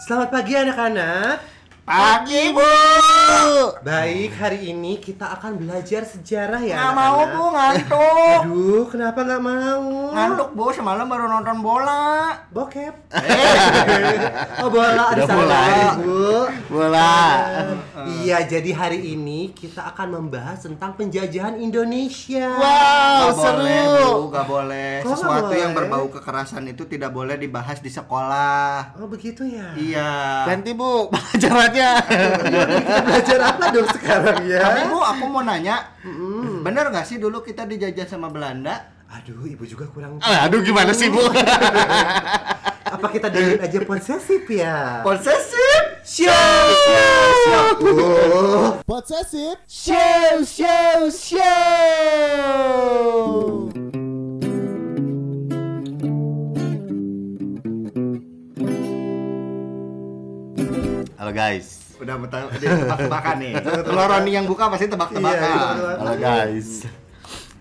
Selamat pagi anak-anak. Pagi bu. Baik, hari ini kita akan belajar sejarah ya Nggak mau bu ngantuk. Aduh, kenapa nggak mau? Ngantuk bu semalam baru nonton bola. Bokep. oh bola, ada mulai. bu. Bola. Iya, jadi hari ini kita akan membahas tentang penjajahan Indonesia. Wow, boleh seru. bu, nggak boleh. Kok Sesuatu yang boleh? berbau kekerasan itu tidak boleh dibahas di sekolah. Oh begitu ya. Iya. Ganti bu pelajarannya. Kita belajar apa dong sekarang ya? Tapi bu, aku mau nanya, bener nggak sih dulu kita dijajah sama Belanda? Aduh, ibu juga kurang. Ah, Aduh gimana sih bu? Apa kita dengerin aja posesif ya? Posesif. Oh. Possessive Show Show Show. Halo guys. Udah betul, tebak-tebakan nih. Kalau Roni yang buka pasti Iya, tebak-tebakan. tebak-tebakan. Halo guys.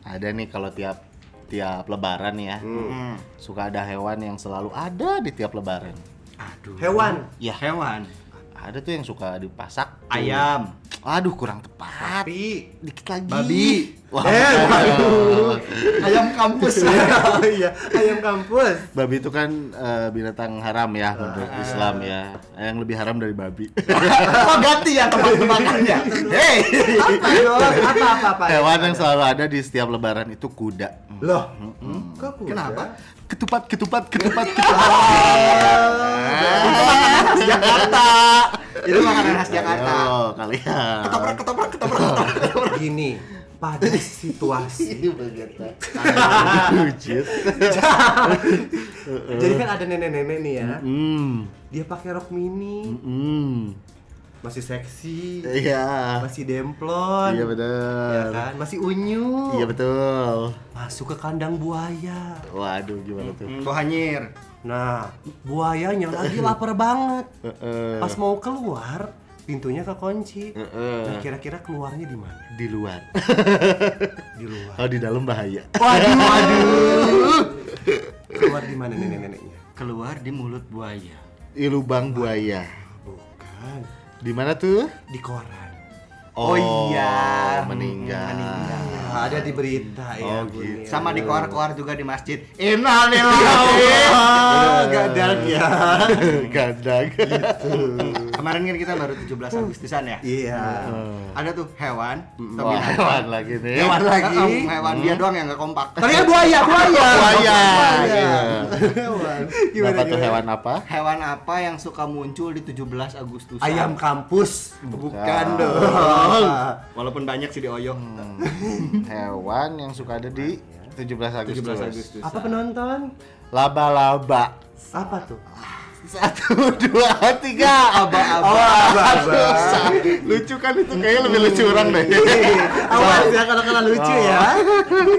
Ada nih kalau tiap tiap lebaran nih ya. Hmm. Suka ada hewan yang selalu ada di tiap lebaran. Aduh. Hewan. Ya, Hewan. ada tuh yang suka dipasak. Ayam. Aduh, kurang tepat. Sapi. Dikit lagi. Babi. Wah, Eh, waduh. Kampus. Oh iya, ayam kampus. babi itu kan eh, binatang haram ya menurut Islam ya. Yang lebih haram dari babi. Oh ganti ya tebak-tebakannya. Hei. Apa dong? Apa apa apa? Hewan yang selalu ada di setiap lebaran itu kuda. Loh, kok kuda? Kenapa? Ketupat, ketupat, ketupat, ketupat. khas Jakarta. Itu makanan khas Jakarta. Oh, kalian. Ketoprak, ketoprak, ketoprak, ketoprak. Gini, pada situasi Bucit. jadi kan ada nenek-nenek nih ya Hmm. dia pakai rok mini Hmm. masih seksi Iya. masih demplon Iya ya betul. kan masih unyu Iya betul. masuk ke kandang buaya Waduh, gimana tuh? Hmm, Bohanyir. nah buayanya lagi lapar banget Heeh. pas mau keluar pintunya kekunci Heeh. nah kira-kira keluarnya di mana Di luar. di luar Kalau di dalam bahaya. waduh waduh keluar di mana nenek-neneknya Keluar di mulut buaya. Di lubang buaya. bukan Di mana tuh? di koran Oh iya. meninggal. Meninggal. Nah, ada di berita ya Oh, gitu. Sama di koar-koar juga di masjid. Innalillahi. Ah, gadang ya Gadang. Kemarin kan kita baru 17 Agustusan ya. iya Ada tuh hewan. Wah, hewan lagi nih. Hewan lagi. Hewan dia doang yang nggak kompak. Ternyata buaya, buaya. Buaya. Buaya. Iya. Hewan. Apa tuh hewan apa? Hewan apa yang suka muncul di 17 Agustus? Ayam kampus. Bukan dong. Walaupun banyak sih di Oyo. Hewan yang suka ada di 17 Agustus. 17 Agustus. Apa penonton? Laba-laba. Apa tuh? Satu, dua, tiga. Aba-aba. Oh, aba-aba. Lucu kan itu kayaknya lebih lucu orang deh. Awas ya kalau kena lucu ya.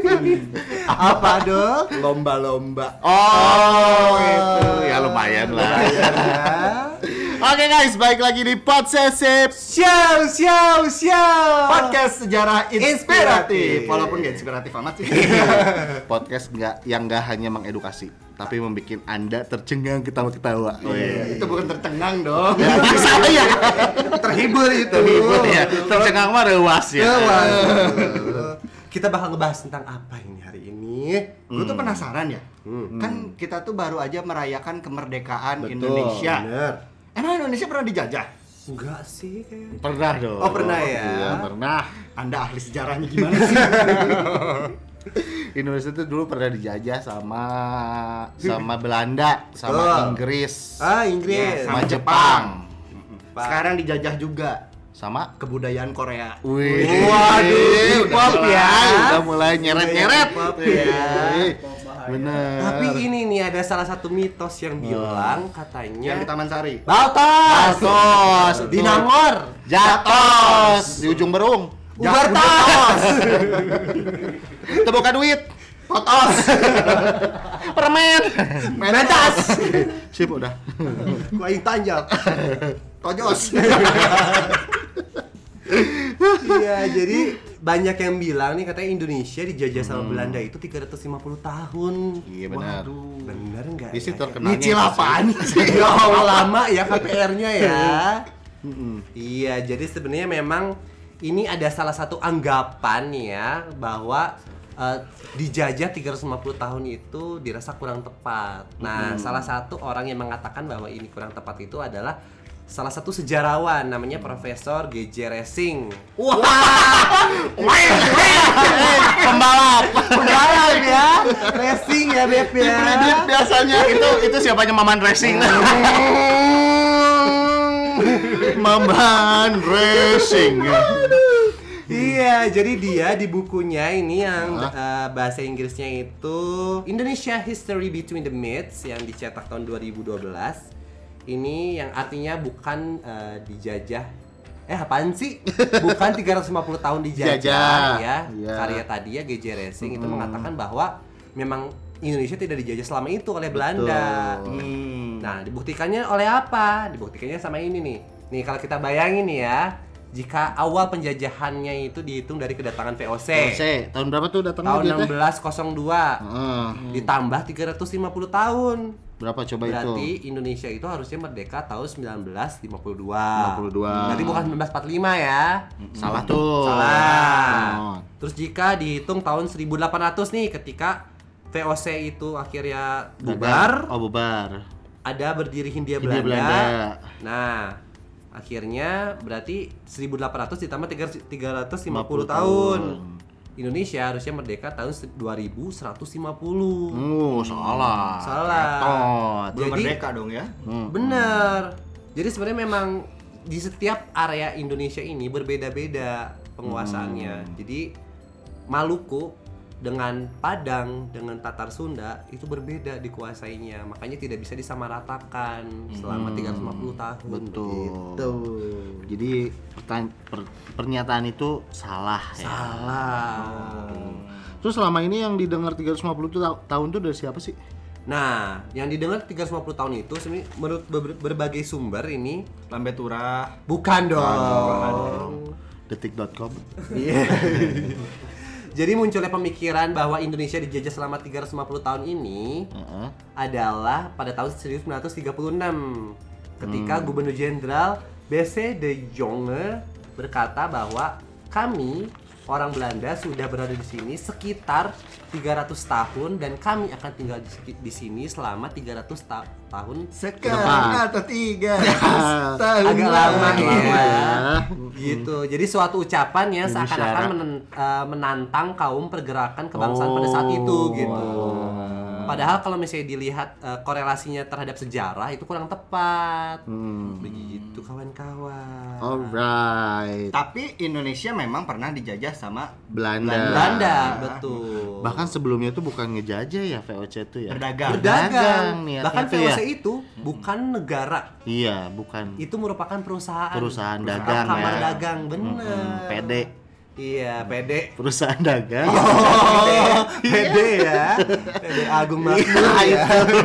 Apa dong? Lomba-lomba. Oh, itu ya lumayan lah. Oke guys, baik lagi di Podsesif. Show, show, show. Podcast sejarah inspiratif. Inspiratif. Walaupun gak inspiratif amat sih. Podcast nggak yang nggak hanya mengedukasi, tapi membuat anda tercengang ketawa-ketawa. Oh iya. Itu bukan tercengang dong. Salah ya. Terhibur itu. Terhibur ya. Tercengang mah rewas ya. Rewas. Kita bakal ngebahas tentang apa ini hari ini? Gue tuh penasaran ya. Hmm. Kan kita tuh baru aja merayakan kemerdekaan Betul, Indonesia. Bener. Emang Indonesia pernah dijajah? Enggak sih kayaknya. Pernah dong. Oh, pernah ya? Iya, pernah. Anda ahli sejarahnya gimana sih? Indonesia itu dulu pernah dijajah sama sama Belanda, sama Betul. Inggris, Ah, Inggris. sama Sama Jepang, Pak. Sekarang dijajah juga sama kebudayaan Korea. Wih, Waduh, pop ya. Udah mulai nyeret-nyeret. Pop ya. Bener. Tapi ini nih ada salah satu mitos yang bilang katanya Yang di Taman Sari. Baltos, Baltos, di. Nangor, Jatos di ujung berung. Ubartos, Itu bukan duit. Potos. Permen. Mentas, Sip udah. Kuaing Tanjak. Tojos. Iya, jadi banyak yang bilang nih katanya Indonesia dijajah sama Belanda itu 350 tahun. Iya benar. Bener nggak? Di situ ya? terkenalnya Nyicil itu sih. apaan? Ya Allah, lama ya KPR-nya ya. Iya, jadi sebenarnya memang ini ada salah satu anggapan ya bahwa eh, dijajah 350 tahun itu dirasa kurang tepat. Nah, salah satu orang yang mengatakan bahwa ini kurang tepat itu adalah salah satu sejarawan namanya Profesor G.J. Racing. Pembalap. Pembalap ya, racing ya Beb ya. Biasanya itu itu siapanya Maman Racing. Maman Racing. Iya, jadi dia di bukunya ini yang eh, bahasa Inggrisnya itu Indonesia History Between the Myths yang dicetak tahun 2012. Ini yang artinya bukan eh, dijajah Eh apaan sih? Bukan 350 tahun dijajah ya. Iya. Karya tadi ya GJ Racing itu mengatakan bahwa memang Indonesia tidak dijajah selama itu oleh Belanda. Hmm. Nah, dibuktikannya oleh apa? Dibuktikannya sama ini nih. Nih kalau kita bayangin nih ya, jika awal penjajahannya itu dihitung dari kedatangan VOC, C, tahun berapa tuh datangnya tahun dia teh? 1602 Heeh. ditambah 350 tahun. Berapa coba Berarti itu? Indonesia itu harusnya merdeka tahun 1952. 52. Berarti bukan 1945 ya. Salah tuh. Salah. Oh. Terus jika dihitung tahun 1800 nih ketika VOC itu akhirnya bubar, Oh, bubar. ada berdiri Hindia Hindia Belanda. Belanda. Nah, akhirnya berarti 1800 ditambah 350 50 tahun. tahun. Indonesia harusnya merdeka tahun 2150. Oh, salah. Salah. Ketot. Belum Jadi- merdeka dong ya. Hmm. Bener. Jadi sebenarnya memang di setiap area Indonesia ini berbeda-beda penguasaannya. Hmm. Jadi Maluku dengan Padang dengan Tatar Sunda itu berbeda dikuasainya. Makanya tidak bisa disamaratakan selama 350 tahun. Hmm. Betul. Gitu. Jadi per- pernyataan itu salah ya. Salah. Terus selama ini yang didengar 350 tuh ta- tahun tuh dari siapa sih? Nah, yang didengar 350 tahun itu sebenarnya menurut ber- berbagai sumber ini Lambe Turah. bukan dong. Detik.com. Iya. Jadi munculnya pemikiran bahwa Indonesia dijajah selama 350 tahun ini Heeh. adalah pada tahun 1936 ketika Gubernur Jenderal BC de Jonge berkata bahwa kami orang Belanda sudah berada di sini sekitar 300 tahun dan kami akan tinggal di, sini selama 300 ta- tahun Sekarang atau tiga tahun agak lama ya. ya. Gitu. Jadi suatu ucapan yang seakan-akan syarat. menen- eh, menantang kaum pergerakan kebangsaan pada saat itu gitu. Padahal kalau misalnya dilihat eh, korelasinya terhadap sejarah itu kurang tepat. Hmm. Begitu kawan-kawan. Alright. Tapi Indonesia memang pernah dijajah sama Belanda. Belanda, betul. Bahkan sebelumnya tuh bukan ngejajah ya VOC tuh ya. berdagang. berdagang. Berdagang Bahkan VOC ya. itu bukan negara. Iya, bukan. Itu merupakan perusahaan. Perusahaan dagang kamar ya. dagang, bener. Mm-mm, PD. Iya, PD. Perusahaan dagang. Oh, PD ya. PD Agung Makmur Iya, ya. itu.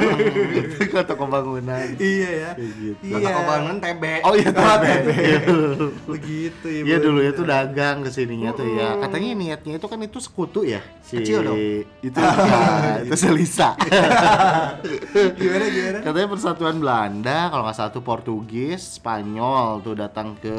itu kota pembangunan. Iya ya. Gitu. Kota Kebangun TB. Oh iya, TB. Begitu ya. Iya dulu ya tuh dagang ke sininya tuh ya. Katanya niatnya itu kan itu sekutu ya. Si Kecil dong. Itu ya, itu Selisa. Gimana gimana? Katanya persatuan Belanda kalau nggak salah tuh Portugis, Spanyol tuh datang ke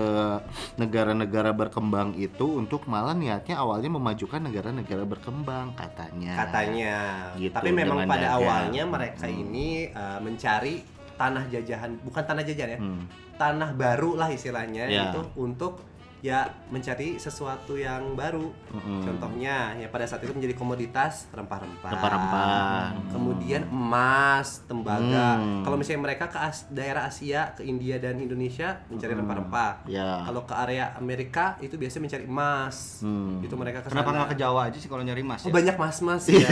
negara-negara berkembang itu untuk malah niatnya awalnya memajukan negara-negara berkembang katanya. Katanya. Gitu, Tapi memang pada dagang. awalnya mereka ini uh, mencari tanah jajahan, bukan tanah jajahan ya. Hmm. Tanah baru lah istilahnya Ya. itu untuk ya mencari sesuatu yang baru. Mm-mm. Contohnya ya pada saat itu menjadi komoditas rempah-rempah. Rempah-rempah. Kemudian emas, tembaga. Hmm. Kalau misalnya mereka ke As- daerah Asia, ke India dan Indonesia mencari rempah-rempah. Ya. Kalau ke area Amerika itu biasanya mencari emas. Hmm. Itu mereka ke Kenapa sana. nggak ke Jawa aja sih kalau nyari emas Oh ya? banyak mas-mas ya.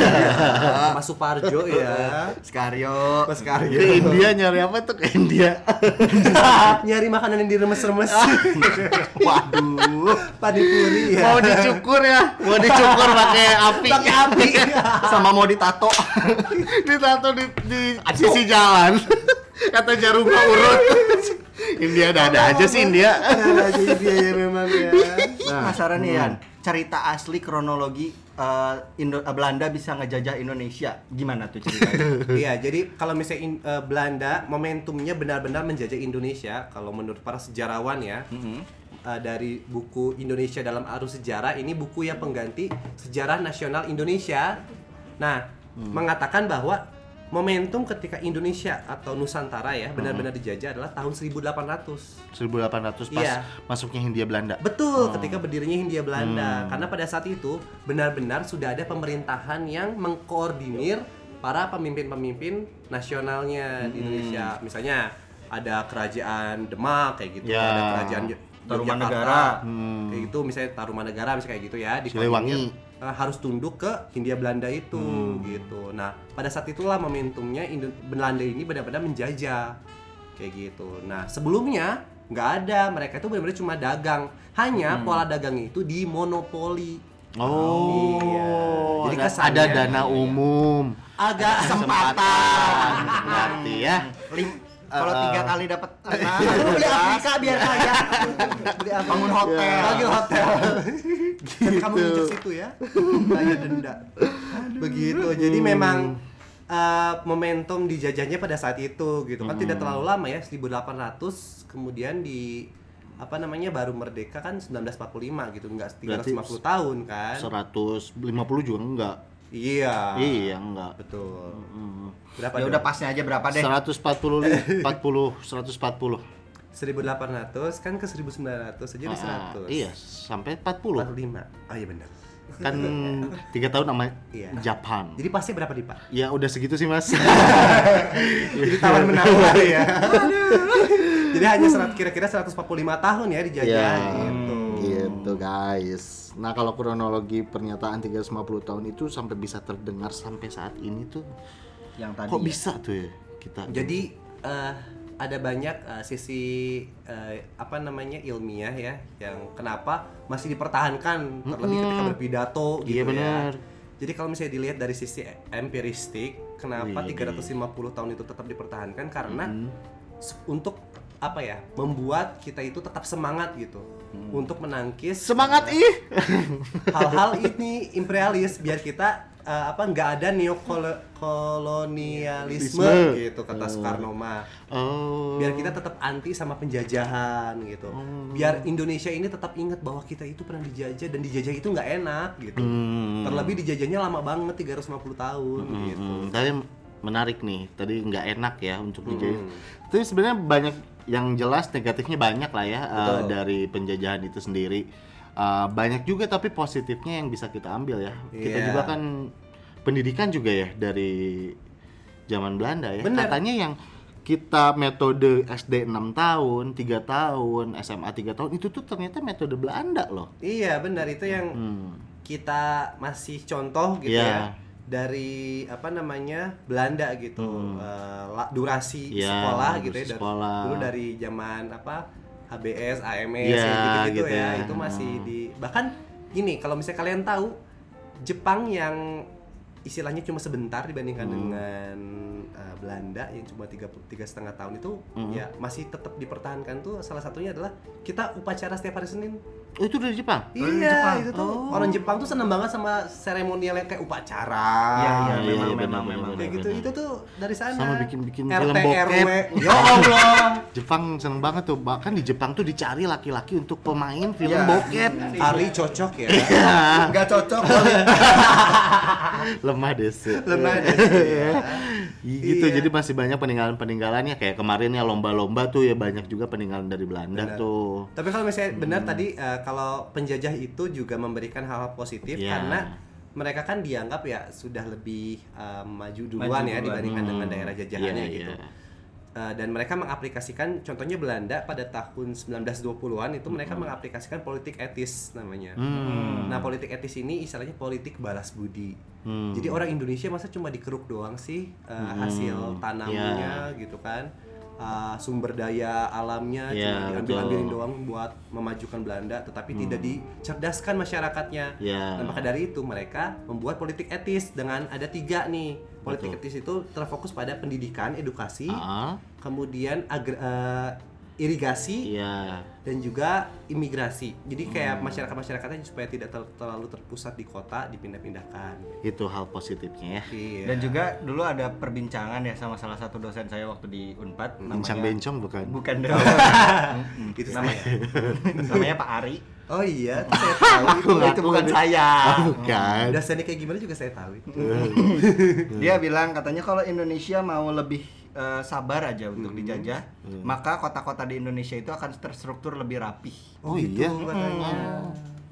Mas Suparjo ya. Skaryo. Mas Ke Karyo. India nyari apa tuh ke India? Nyari makanan yang diremes-remes. Waduh. Panipuri ya. Mau dicukur ya? Mau dicukur pakai api. Pakai api. Sama mau ditato. Ditato di, di sisi jalan. Kata jarum urut. India ada-ada aja sih India. Ada aja dia ya memang ya. Penasaran nih Yan, cerita asli kronologi eh, Indo eh, Belanda bisa ngejajah Indonesia. Gimana tuh ceritanya? Iya, jadi kalau misalnya in- eh, Belanda momentumnya benar-benar menjajah Indonesia, kalau menurut para sejarawan ya, eh, dari buku Indonesia dalam arus sejarah ini buku yang pengganti sejarah nasional Indonesia. Nah, mengatakan bahwa momentum ketika Indonesia atau Nusantara ya benar-benar dijajah adalah tahun 1800. 1800 pas Iya. masuknya Hindia Belanda. Betul, ketika berdirinya Hindia Belanda. Karena pada saat itu benar-benar sudah ada pemerintahan yang mengkoordinir para pemimpin-pemimpin nasionalnya di Indonesia. Misalnya ada kerajaan Demak kayak gitu, Ya. ada kerajaan Yo- Tarumanegara. Yogyakarta, kayak gitu. Misalnya Tarumanegara misalnya kayak gitu ya. Siliwangi. dikoordinir, eh, harus tunduk ke Hindia Belanda itu Hmm. gitu. Nah, pada saat itulah momentumnya Indo- Belanda ini benar-benar menjajah kayak gitu. Nah, sebelumnya nggak ada, mereka itu benar-benar cuma dagang. Hanya Hmm. pola dagangnya itu dimonopoli. Oh, Iya. Jadi ada- kesannya- ada dana umum. Agak Kesempatan. Ngerti ya? Lim- kalau tiga kali dapat lima, Lu beli Afrika biar kaya. beli Afrika. bangun hotel. Bangun hotel. Gitu. Kamu injek situ ya. Bayar denda. Begitu. Jadi memang uh, momentum dijajahnya pada saat itu gitu kan tidak terlalu lama ya 1800 kemudian di apa namanya baru merdeka kan 1945 gitu enggak 350 Berarti tahun kan 150 juga enggak. Iya Iya, enggak. betul Hmm. berapa Ya udah pasnya aja berapa deh? 140 40 140. 1800 kan ke 1900 aja di Ah, 100 iya, sampai 40. 45 oh iya benar Kan tiga tahun sama Iya. Japan. jadi pasnya berapa nih pak Ya udah segitu sih, Mas. jadi tawar menawar ya jadi hanya serat kira-kira 145 tahun ya dijajah Ya, gitu guys. Nah kalau kronologi pernyataan 350 tahun itu sampai bisa terdengar sampai saat ini tuh, Yang tadi. kok ya. bisa tuh ya kita? Jadi eh, ada banyak eh, sisi eh, apa namanya ilmiah ya yang kenapa masih dipertahankan terlebih ketika berpidato gitu Iya, ya. Jadi kalau misalnya dilihat dari sisi empiristik, kenapa Wih. 350 tahun itu tetap dipertahankan karena Hmm. untuk apa ya membuat kita itu tetap semangat gitu untuk menangkis Semangat ih. hal-hal ini imperialis biar kita eh, apa nggak ada neokolonialisme Lisme. gitu kata Soekarno mah Oh. biar kita tetap anti sama penjajahan gitu biar Indonesia ini tetap ingat bahwa kita itu pernah dijajah dan dijajah itu nggak enak gitu Hmm. terlebih dijajahnya lama banget 350 tahun gitu Hmm, Tadi menarik nih. Tadi nggak enak ya untuk dijajah. Hmm. Tapi sebenarnya banyak yang jelas negatifnya banyak lah ya uh, dari penjajahan itu sendiri. Uh, banyak juga tapi positifnya yang bisa kita ambil ya. Kita Iya. juga kan pendidikan juga ya dari zaman Belanda ya. Bener. Katanya yang kita metode SD 6 tahun, 3 tahun, SMA 3 tahun itu tuh ternyata metode Belanda loh. iya benar itu yang Hmm. kita masih contoh gitu Iya. ya dari apa namanya Belanda gitu eh, la- durasi Hmm. Iya, sekolah gitu ya dari- sekolah. dulu dari zaman apa HBS AMS Iya, gitu, gitu ya ya. itu masih Hmm. di bahkan gini kalau misalnya kalian tahu Jepang yang istilahnya cuma sebentar dibandingkan Hmm. dengan eh, Belanda yang cuma tiga tiga setengah tahun itu Hmm. ya masih tetap dipertahankan tuh salah satunya adalah kita upacara setiap hari Senin Oh itu dari Jepang? Dari Iya, Jepang. itu tuh Oh. orang Jepang tuh seneng banget sama seremonial yang kayak upacara. Iya, iya, Iya, memang, iya, memang, memang. benar. Kayak gitu itu tuh dari sana. Sama bikin-bikin RT, film bokep. RW. Ya Allah. Jepang seneng banget tuh bahkan di Jepang tuh dicari laki-laki untuk pemain film Iya. bokep Ari cocok ya. Nggak cocok. lemah deh sih. Lemah deh, ya. Gitu Iya. jadi masih banyak peninggalan peninggalannya kayak kemarin ya lomba-lomba tuh ya banyak juga peninggalan dari Belanda Benar. tuh Tapi kalau misalnya benar tadi eh, kalau penjajah itu juga memberikan hal-hal positif Iya. karena mereka kan dianggap ya sudah lebih eh, maju duluan Maju ya duluan. dibandingkan dengan Hmm. daerah jajahannya Iya, gitu. iya. Eh, dan mereka mengaplikasikan contohnya Belanda pada tahun 1920-an itu mereka mengaplikasikan politik etis namanya. Hmm. Nah, politik etis ini istilahnya politik balas budi. Hmm. Jadi orang Indonesia masa cuma dikeruk doang sih eh, hasil tanamnya gitu kan. Eh, sumber daya alamnya Ya, cuma diambil-ambilin doang buat memajukan Belanda tetapi tidak dicerdaskan masyarakatnya. Ya. Nah, maka dari itu mereka membuat politik etis dengan ada tiga nih. Politik Betul. etis itu terfokus pada pendidikan, edukasi, Ah, kemudian agr- eh, irigasi Iya. dan juga imigrasi. Jadi kayak masyarakat-masyarakatnya supaya tidak ter- terlalu terpusat di kota dipindah-pindahkan. Itu hal positifnya ya. Iya. Dan juga dulu ada perbincangan ya sama salah satu dosen saya waktu di Unpad Bincang bencong bukan? Bukan dong. itu namanya, saya. namanya Pak Ari. Oh iya, itu saya tahu. Itu, itu bukan saya. Oh, bukan. Dasarnya kayak gimana juga saya tahu. itu. Dia bilang katanya kalau Indonesia mau lebih eh, sabar aja untuk Hmm. dijajah, maka kota-kota di Indonesia itu akan terstruktur lebih rapih. Oh gitu iya. katanya.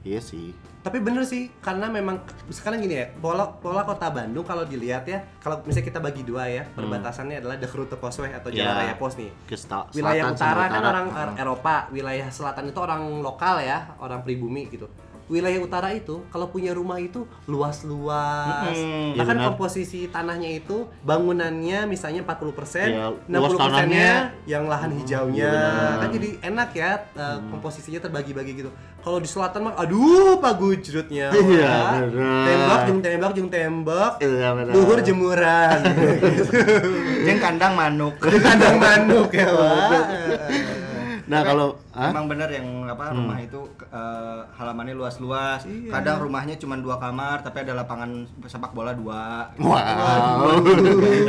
Iya sih. Tapi bener sih, karena memang sekarang gini ya, pola pola kota Bandung kalau dilihat ya, kalau misalnya kita bagi dua ya, perbatasannya adalah The Rute Posway atau Jalan Ya. Raya Pos nih. Ke sta- Wilayah selatan utara kan orang er- Eropa, wilayah selatan itu orang lokal ya, orang pribumi gitu. Wilayah utara itu kalau punya rumah itu luas-luas. Mm-mm. Bahkan Iya, komposisi tanahnya itu bangunannya misalnya 40%, Iya, 60 luas tanahnya. yang lahan hijaunya. iya benar. kan jadi enak ya uh, komposisinya terbagi-bagi gitu. Kalau di selatan mah aduh pak gujrutnya. Iya. Tembak jung tembak jung tembak. Iya, benar. Luhur jemuran. Jeng kandang manuk. Kandang manuk ya, Pak. Nah, kalau? Emang bener yang apa rumah itu eh, halamannya luas-luas. Kadang rumahnya cuma dua kamar tapi ada lapangan sepak bola dua. Wow,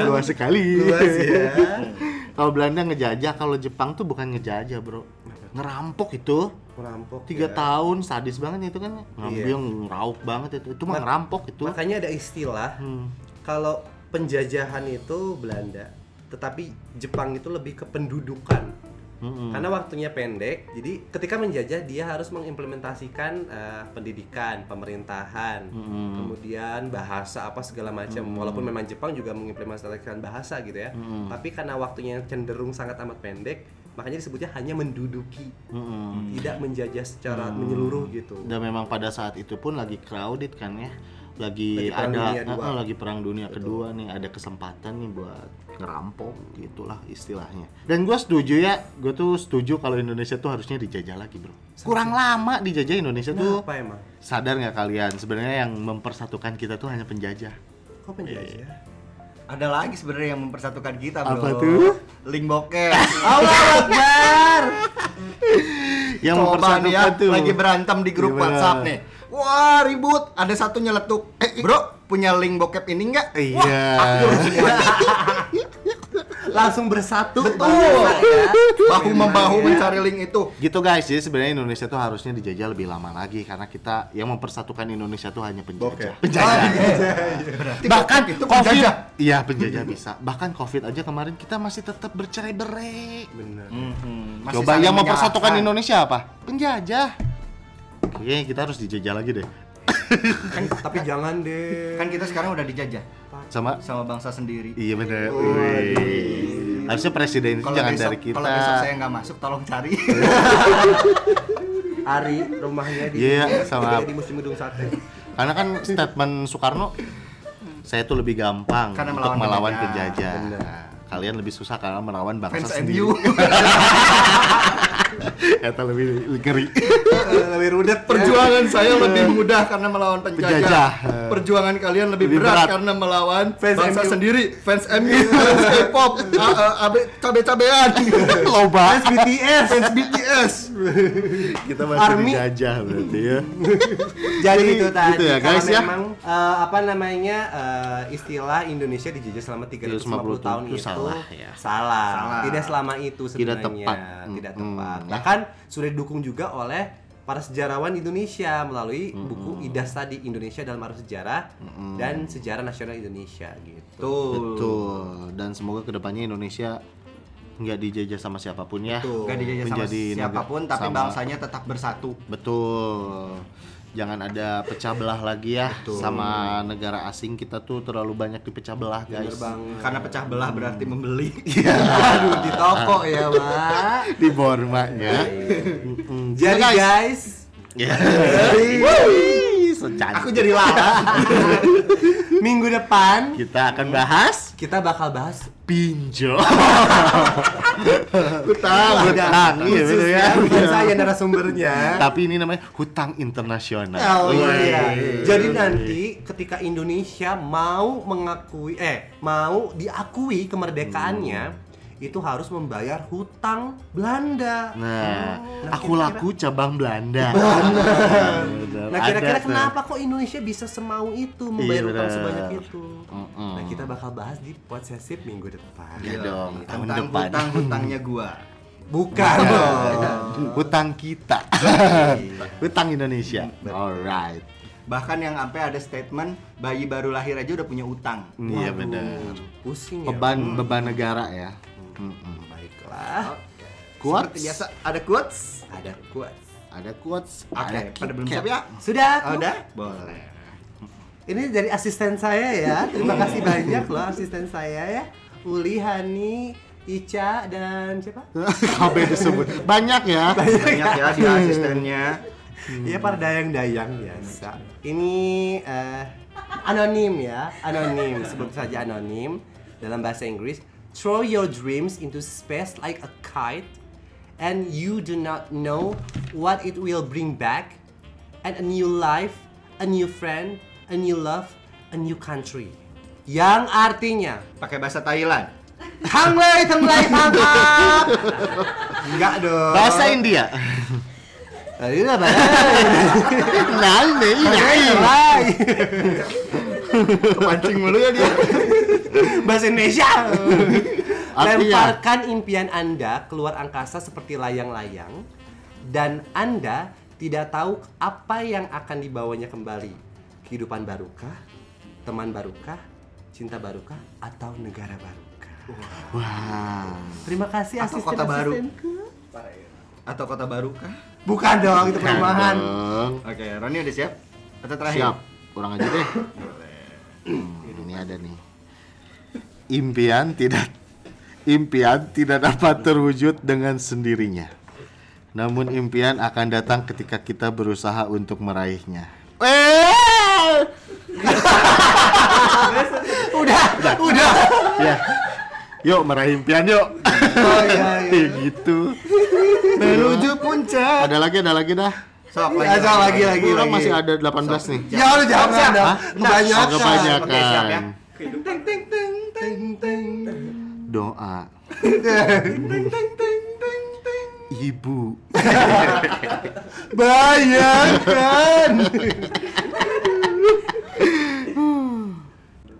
luas sekali. Luas ya. kalau Belanda ngejajah, kalau Jepang tuh bukan ngejajah, bro. Ngerampok itu. Merampok. Tiga ya. tahun sadis banget itu kan. Ngambil Iya. ngerauk banget itu. Itu mah ngerampok itu. Makanya ada istilah Hmm. kalau penjajahan itu Belanda, tetapi Jepang itu lebih ke pendudukan. Mm-mm. Karena waktunya pendek, jadi ketika menjajah dia harus mengimplementasikan eh, pendidikan, pemerintahan, Mm-mm. kemudian bahasa apa segala macam. Walaupun memang Jepang juga mengimplementasikan bahasa gitu ya, Mm-mm. tapi karena waktunya cenderung sangat amat pendek, makanya disebutnya hanya menduduki, Mm-mm. tidak menjajah secara menyeluruh gitu. Dan memang pada saat itu pun lagi crowded kan ya. Lagi, Lagi ada eh, lagi perang dunia kedua nih, ada kesempatan nih buat ngerampok gitulah istilahnya. Dan gue setuju ya, gue tuh setuju kalau Indonesia tuh harusnya dijajah lagi, Bro. Kurang lama dijajah Indonesia tuh. Apa emang? Sadar nggak kalian sebenarnya yang mempersatukan kita tuh hanya penjajah. Kok penjajah? Ada lagi sebenarnya yang mempersatukan kita, Bro. Apa tuh? Link bokep. Allah Akbar! Yang Coba mempersatukan ya, tuh. lagi berantem di grup Gimana? WhatsApp nih. Wah, ribut. Ada satu nyeletuk. Eh, bro, punya link bokep ini enggak? Iya. Langsung bersatu. Betul. bangsa ya. Bahu membahu ya. mencari link itu. Gitu guys, jadi sebenarnya Indonesia tuh harusnya dijajah lebih lama lagi karena kita yang mempersatukan Indonesia tuh hanya penjajah. Penjajah. Berarti Bahkan bokep itu COVID, penjajah. iya penjajah bisa. Bahkan COVID aja kemarin kita masih tetap bercerai-berai. Bener. Mhm, masih Coba yang mempersatukan. Indonesia apa? Penjajah. Oke, kita harus dijajah lagi deh. Kan, tapi jangan deh. Kan kita sekarang udah dijajah Sama sama bangsa sendiri. Iya bener. Wih. Harusnya presiden itu jangan besok, dari kita. kalau besok saya nggak masuk, tolong cari. Ari rumahnya di Iya, sama- di musim gedung sate. Karena kan statement Soekarno saya tuh lebih gampang Karena untuk melawan penjajah. kalian lebih susah karena melawan bangsa Fans sendiri. Eta lebih ngeri. Lebih rudet. Perjuangan saya lebih mudah karena melawan penjajah. Penjajah. Perjuangan kalian lebih, Lebih berat, berat. karena melawan Fans bangsa MU. sendiri, fans MU, fans K-pop, cabe-cabean, Loba. Fans BTS. fans BTS. Kita masih Army. dijajah berarti ya. Jadi itu tadi gitu ya, guys, ya. memang eh, apa namanya eh, istilah Indonesia dijajah selama 350 tahun itu itu salah, ya. salah. Salah. Tidak selama itu Tidak sebenarnya. tepat. Tidak tepat. Ya. Bahkan sudah didukung juga oleh para sejarawan Indonesia melalui buku IDAS tadi Indonesia dalam arus sejarah dan sejarah nasional Indonesia gitu. Betul. Dan semoga ke depannya Indonesia nggak dijajah sama siapa pun ya. Betul. Gak dijajah sama siapa pun, tapi sama- bangsanya tetap bersatu. Betul. Jangan ada pecah belah lagi ya Betul. sama negara asing kita tuh terlalu banyak dipecah belah Bener guys. banget. Karena pecah belah berarti membeli. Aduh di toko ya, Pak. Di Bormanya. Mm-mm. Jadi guys, Ya. Wih, so cantik. Aku jadi lara. minggu depan Kita akan bahas kita bakal bahas pinjol. Utang. Hutang, iya betul ya. ya, bukan saya narasumbernya. Tapi ini namanya hutang internasional. Oh iya. Jadi nanti ketika Indonesia mau mengakui eh mau diakui kemerdekaannya, itu harus membayar hutang Belanda. Nah, Nah, aku kira-kira- laku cabang Belanda. Nah kira-kira kenapa kok Indonesia bisa semau itu membayar Iya, hutang bener. sebanyak itu? Mm-mm. Nah kita bakal bahas di podsesif minggu depan. Iya dong, tahun Tentang depan. hutang hutangnya gua. Bukan dong. Hutang kita. Hutang Indonesia. Alright. Bahkan yang sampai ada statement bayi baru lahir aja udah punya utang. Iya benar. Pusing ya. Beban beban negara ya. Mm-mm. Baiklah. Quotes? Seperti biasa ada quotes. Ada kuat. Ada quotes. Oke, ada pada belum siap ya? Sudah. Oh, aku? udah? Boleh. Ini dari asisten saya ya. Terima kasih banyak loh asisten saya ya. Uli, Hani, Ica dan siapa? KB disebut. Banyak ya. Banyak ya dia asistennya. Iya para dayang-dayang biasa. Ini eh, anonim ya, anonim sebut saja anonim dalam bahasa Inggris. Throw your dreams into space like a kite, and you do not know what it will bring back, and a new life, a new friend, a new love, a new country. Yang artinya Pakai bahasa Thailand. Hang Lei Teng Lei Hang Hap. Enggak dong. Bahasa India. Tadi udah bahasa. Nah, ini, Lei. Kepancing mulu ya dia. bahasa Indonesia. Artinya? Lemparkan impian Anda keluar angkasa seperti layang-layang dan Anda tidak tahu apa yang akan dibawanya kembali. Kehidupan barukah? Teman barukah? Cinta barukah? Atau negara barukah? Wah. Terima kasih Atau asisten kota baru. Atau kota baru kah? Bukan dong, itu perumahan. Oke, Roni udah siap? Atau terakhir? Siap. Kurang aja deh. Hmm, ini ada nih. Impian tidak impian tidak dapat terwujud dengan sendirinya. Namun impian akan datang ketika kita berusaha untuk meraihnya. Eh! Udah, udah. Ya. Yuk meraih impian yuk. Oh iya, iya. gitu. Menuju puncak. Ada lagi, ada lagi dah. Sok Ya, sok, lagi, lagi, Orang lagi. masih ada 18 nih. Ya udah jangan dong. Hah? Kebanyakan. Kebanyakan. Oke, siap. Ting, ting, ting, ting, ting. Doa. Ibu. Bayangkan.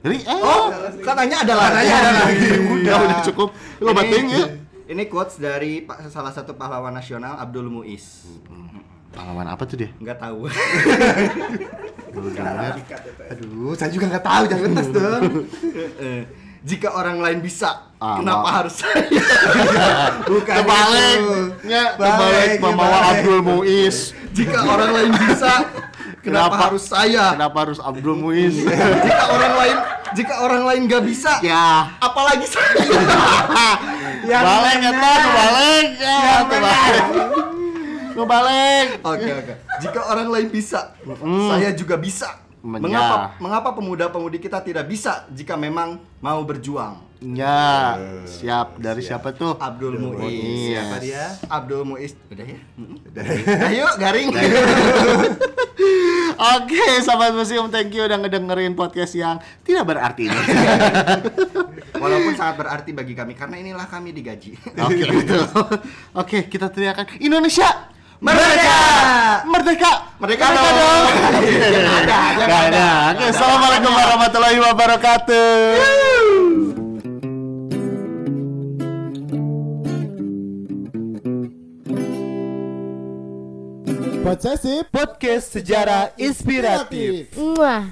Ri, eh. Oh, katanya ada lagi. Katanya ada lagi. udah, udah cukup. Lo bating ya. Ini quotes dari salah satu pahlawan nasional Abdul Muiz. Pengalaman apa tuh dia? Enggak tahu. Baru dengar. Aduh, saya juga nggak tahu, jangan ngetes dong. Eh, Jika orang lain bisa, Ah, kenapa mau. harus saya? Bukan Kebalik, itu. ya, Balik, kebalik ya, membawa. Abdul Muiz. Jika orang lain bisa, kenapa, Kenapa? harus saya? Kenapa harus Abdul Muiz? jika orang lain jika orang lain nggak bisa, ya. apalagi saya? Yang balik ya balik ya, balik. Lu balik. Oke oke. Jika orang lain bisa, saya juga bisa. Men- Mengapa ya. mengapa pemuda-pemudi kita tidak bisa jika memang mau berjuang? Ya, siap. Dari siapa tuh? Abdul Muiz. Muiz. Siapa dia? Abdul Muiz. Udah ya? Ayo garing. Oke, sahabat museum, thank you udah ngedengerin podcast yang tidak berarti ini. Walaupun sangat berarti bagi kami karena inilah kami digaji. Oke, betul. Oke, kita teriakan Indonesia Merdeka! Merdeka! Merdeka dong. Jangan ada, jangan ada. Oke, assalamualaikum warahmatullahi wabarakatuh. Posesif Podcast sejarah inspiratif. Muah.